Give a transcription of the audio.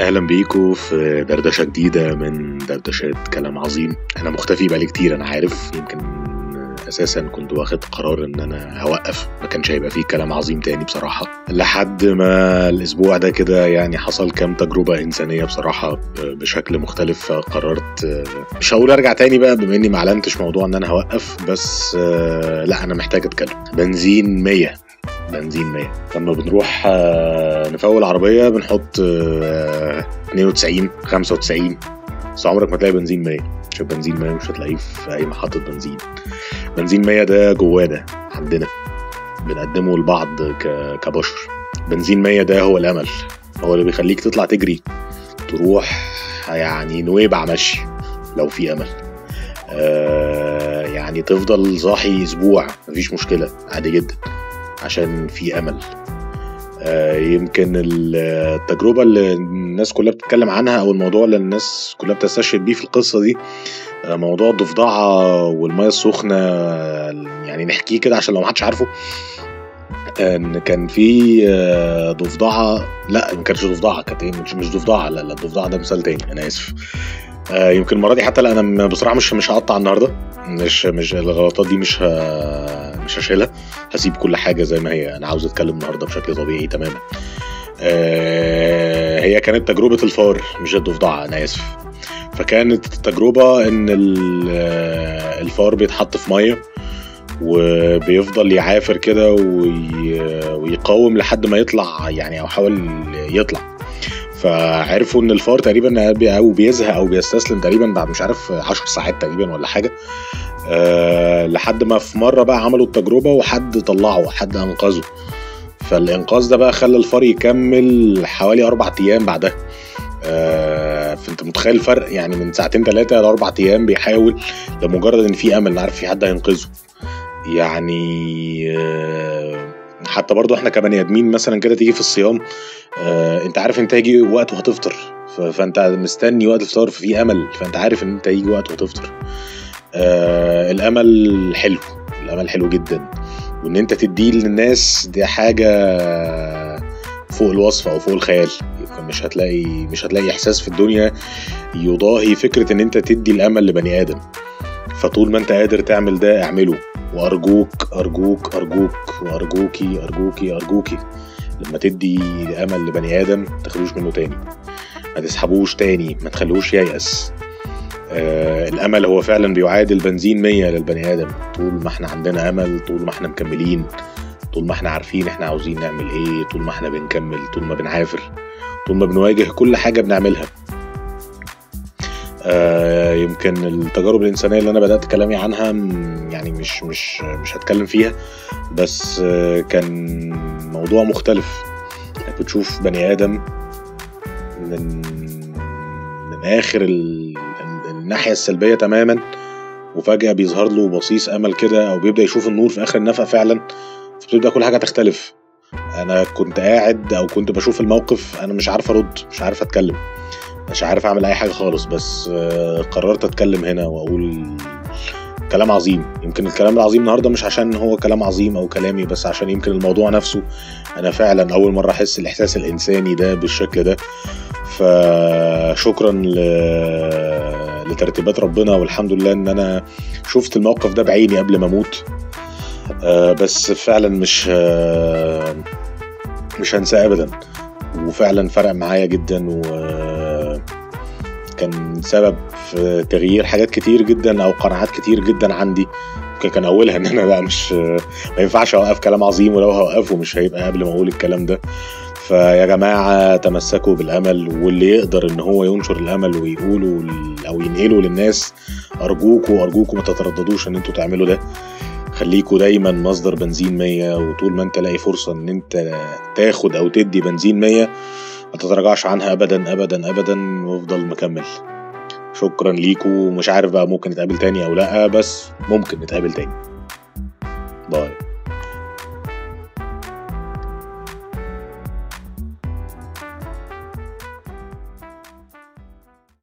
أهلا بيكم في دردشة جديدة من دردشات كلام عظيم. أنا مختفي بقالي كتير أنا عارف. يمكن أساسا كنت واخد قرار إن أنا هوقف. ما كانش هيبقى فيه كلام عظيم تاني بصراحة. لحد ما الأسبوع ده كده يعني حصل كام تجربة إنسانية بصراحة بشكل مختلف فقررت مش هقول أرجع تاني بقى بما إني ما أعلنتش موضوع إن أنا هوقف بس لا أنا محتاج أتكلم. بنزين 100 بنزين 100 لما بنروح نفول العربية بنحط 92 95 بس عمرك ما تلاقي بنزين 100 مش بنزين 100 مش هتلاقيه في أي محطة بنزين. بنزين 100 ده جوانا عندنا. بنقدمه لبعض كبشر. بنزين 100 ده هو الأمل. هو اللي بيخليك تطلع تجري. تروح يعني نويبع مشي لو في أمل. آه يعني تفضل صاحي أسبوع مفيش مشكلة عادي جدا. عشان في أمل. آه يمكن التجربة اللي الناس كلها بتتكلم عنها أو الموضوع اللي الناس كلها بتستشهد بيه في القصة دي آه موضوع الضفدعة والمية السخنة يعني نحكيه كده عشان لو محدش عارفه إن كان في ضفدعة. لا ما كانتش ضفدعة كانت إيه؟ مش مش ضفدعة لا لا الضفدعة ده مثال تاني أنا آسف. آه يمكن المرة دي حتى لا أنا بصراحة مش مش هقطع النهارده. مش مش الغلطات دي مش. مش هشيلها. هسيب كل حاجة زي ما هي. أنا عاوز أتكلم النهارده بشكل طبيعي تماما. آه هي كانت تجربة الفار مش الضفدعه أنا آسف. فكانت التجربه إن الفار بيتحط في مية وبيفضل يعافر كده وي... ويقاوم لحد ما يطلع يعني أو حاول يطلع. فعرفوا إن الفار تقريبا أو بيزهق أو بيستسلم تقريبا بعد مش عارف 10 ساعات تقريبا ولا حاجة. أه لحد ما في مرة بقى عملوا التجربة وحد طلعه حد أنقذه. فالإنقاذ ده بقى خلى الفار يكمل حوالي أربع أيام بعدها. آه فأنت متخيل الفرق يعني من ساعتين ثلاثة لاربع أيام بيحاول لمجرد إن في أمل عارف في حد هينقذه. يعني آه حتى برضو إحنا كبني ادمين مثلا كده تيجي في الصيام آه انت عارف انت هيجي وقت وهتفطر. فانت مستني وقت الفطار ففي أمل فانت عارف ان انت هيجي وقت وهتفطر. آه الأمل حلو الأمل حلو جدا. وإن انت تديه للناس دي حاجة فوق الوصف أو فوق الخيال. مش هتلاقي مش هتلاقي إحساس في الدنيا يضاهي فكرة إن انت تدي الأمل لبني آدم. فطول ما انت قادر تعمل ده اعمله. وأرجوك أرجوك أرجوك وأرجوكي أرجوكي أرجوكي. لما تدي امل لبني آدم ما تاخدوش منه تاني. ما تسحبوش تاني ما تخلوش ييأس. آه الأمل هو فعلا بيعادل بنزين 100 للبني آدم. طول ما إحنا عندنا أمل طول ما إحنا مكملين طول ما إحنا عارفين إحنا عاوزين نعمل إيه طول ما إحنا بنكمل طول ما بنعافر طول ما بنواجه كل حاجة بنعملها. يمكن التجارب الإنسانية اللي أنا بدأت كلامي عنها يعني مش مش مش هتكلم فيها بس آه كان موضوع مختلف. بتشوف بني آدم من من آخر ال... الناحية السلبية تماما وفجأة بيظهر له بصيص أمل كده أو بيبدأ يشوف النور في آخر النفق فعلا فبتبدأ كل حاجة تختلف. أنا كنت قاعد أو كنت بشوف الموقف أنا مش عارف أرد مش عارف أتكلم. مش عارف أعمل أي حاجة خالص بس قررت أتكلم هنا وأقول كلام عظيم. يمكن الكلام العظيم النهارده مش عشان هو كلام عظيم أو كلامي بس عشان يمكن الموضوع نفسه أنا فعلا أول مرة أحس الإحساس الإنساني ده بالشكل ده. فشكرا ل... لترتيبات ربنا والحمد لله إن أنا شفت الموقف ده بعيني قبل ما أموت. آه بس فعلا مش آه مش هنساه ابدا. وفعلا فرق معايا جدا و كان سبب في تغيير حاجات كتير جدا أو قناعات كتير جدا عندي. كان أولها إن أنا لا مش ما ينفعش أوقف كلام عظيم ولو هوقفه مش هيبقى قبل ما أقول الكلام ده. فيا جماعة تمسكوا بالأمل واللي يقدر إن هو ينشر الأمل ويقوله أو ينقله للناس أرجوكوا أرجوكوا ما تترددوش إن أنتوا تعملوا ده. خليكوا دايما مصدر بنزين مية وطول ما أنت لاقي فرصة إن أنت تاخد أو تدي بنزين مية تتراجعش عنها ابدا ابدا ابدا وأفضل مكمل. شكرا ليكوا مش عارف بقى ممكن نتقابل تاني أو لأ بس ممكن نتقابل تاني. باي.